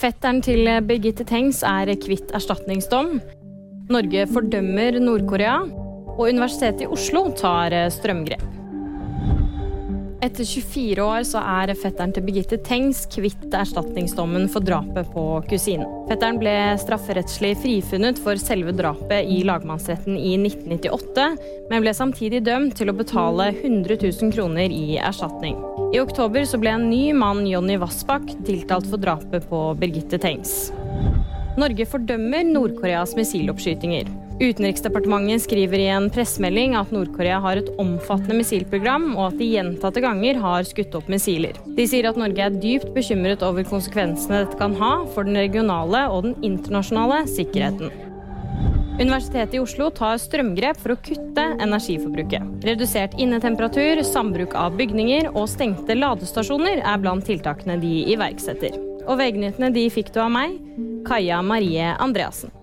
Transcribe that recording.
Fetteren til Birgitte Tengs er kvitt erstatningsdom. Norge fordømmer Nord-Korea. Og Universitetet i Oslo tar strømgrep. Etter 24 år så er fetteren til Birgitte Tengs kvitt erstatningsdommen for drapet på kusinen. Fetteren ble strafferettslig frifunnet for selve drapet i lagmannsretten i 1998, men ble samtidig dømt til å betale 100 000 kroner i erstatning. I oktober så ble en ny mann, Jonny Vassbakk, tiltalt for drapet på Birgitte Tengs. Norge fordømmer Nord-Koreas missiloppskytinger. Utenriksdepartementet skriver i en pressemelding at Nord-Korea har et omfattende missilprogram, og at de gjentatte ganger har skutt opp missiler. De sier at Norge er dypt bekymret over konsekvensene dette kan ha for den regionale og den internasjonale sikkerheten. Universitetet i Oslo tar strømgrep for å kutte energiforbruket. Redusert innetemperatur, sambruk av bygninger og stengte ladestasjoner er blant tiltakene de iverksetter. Og VG-nyhetene de fikk du av meg, Kaja Marie Andreassen.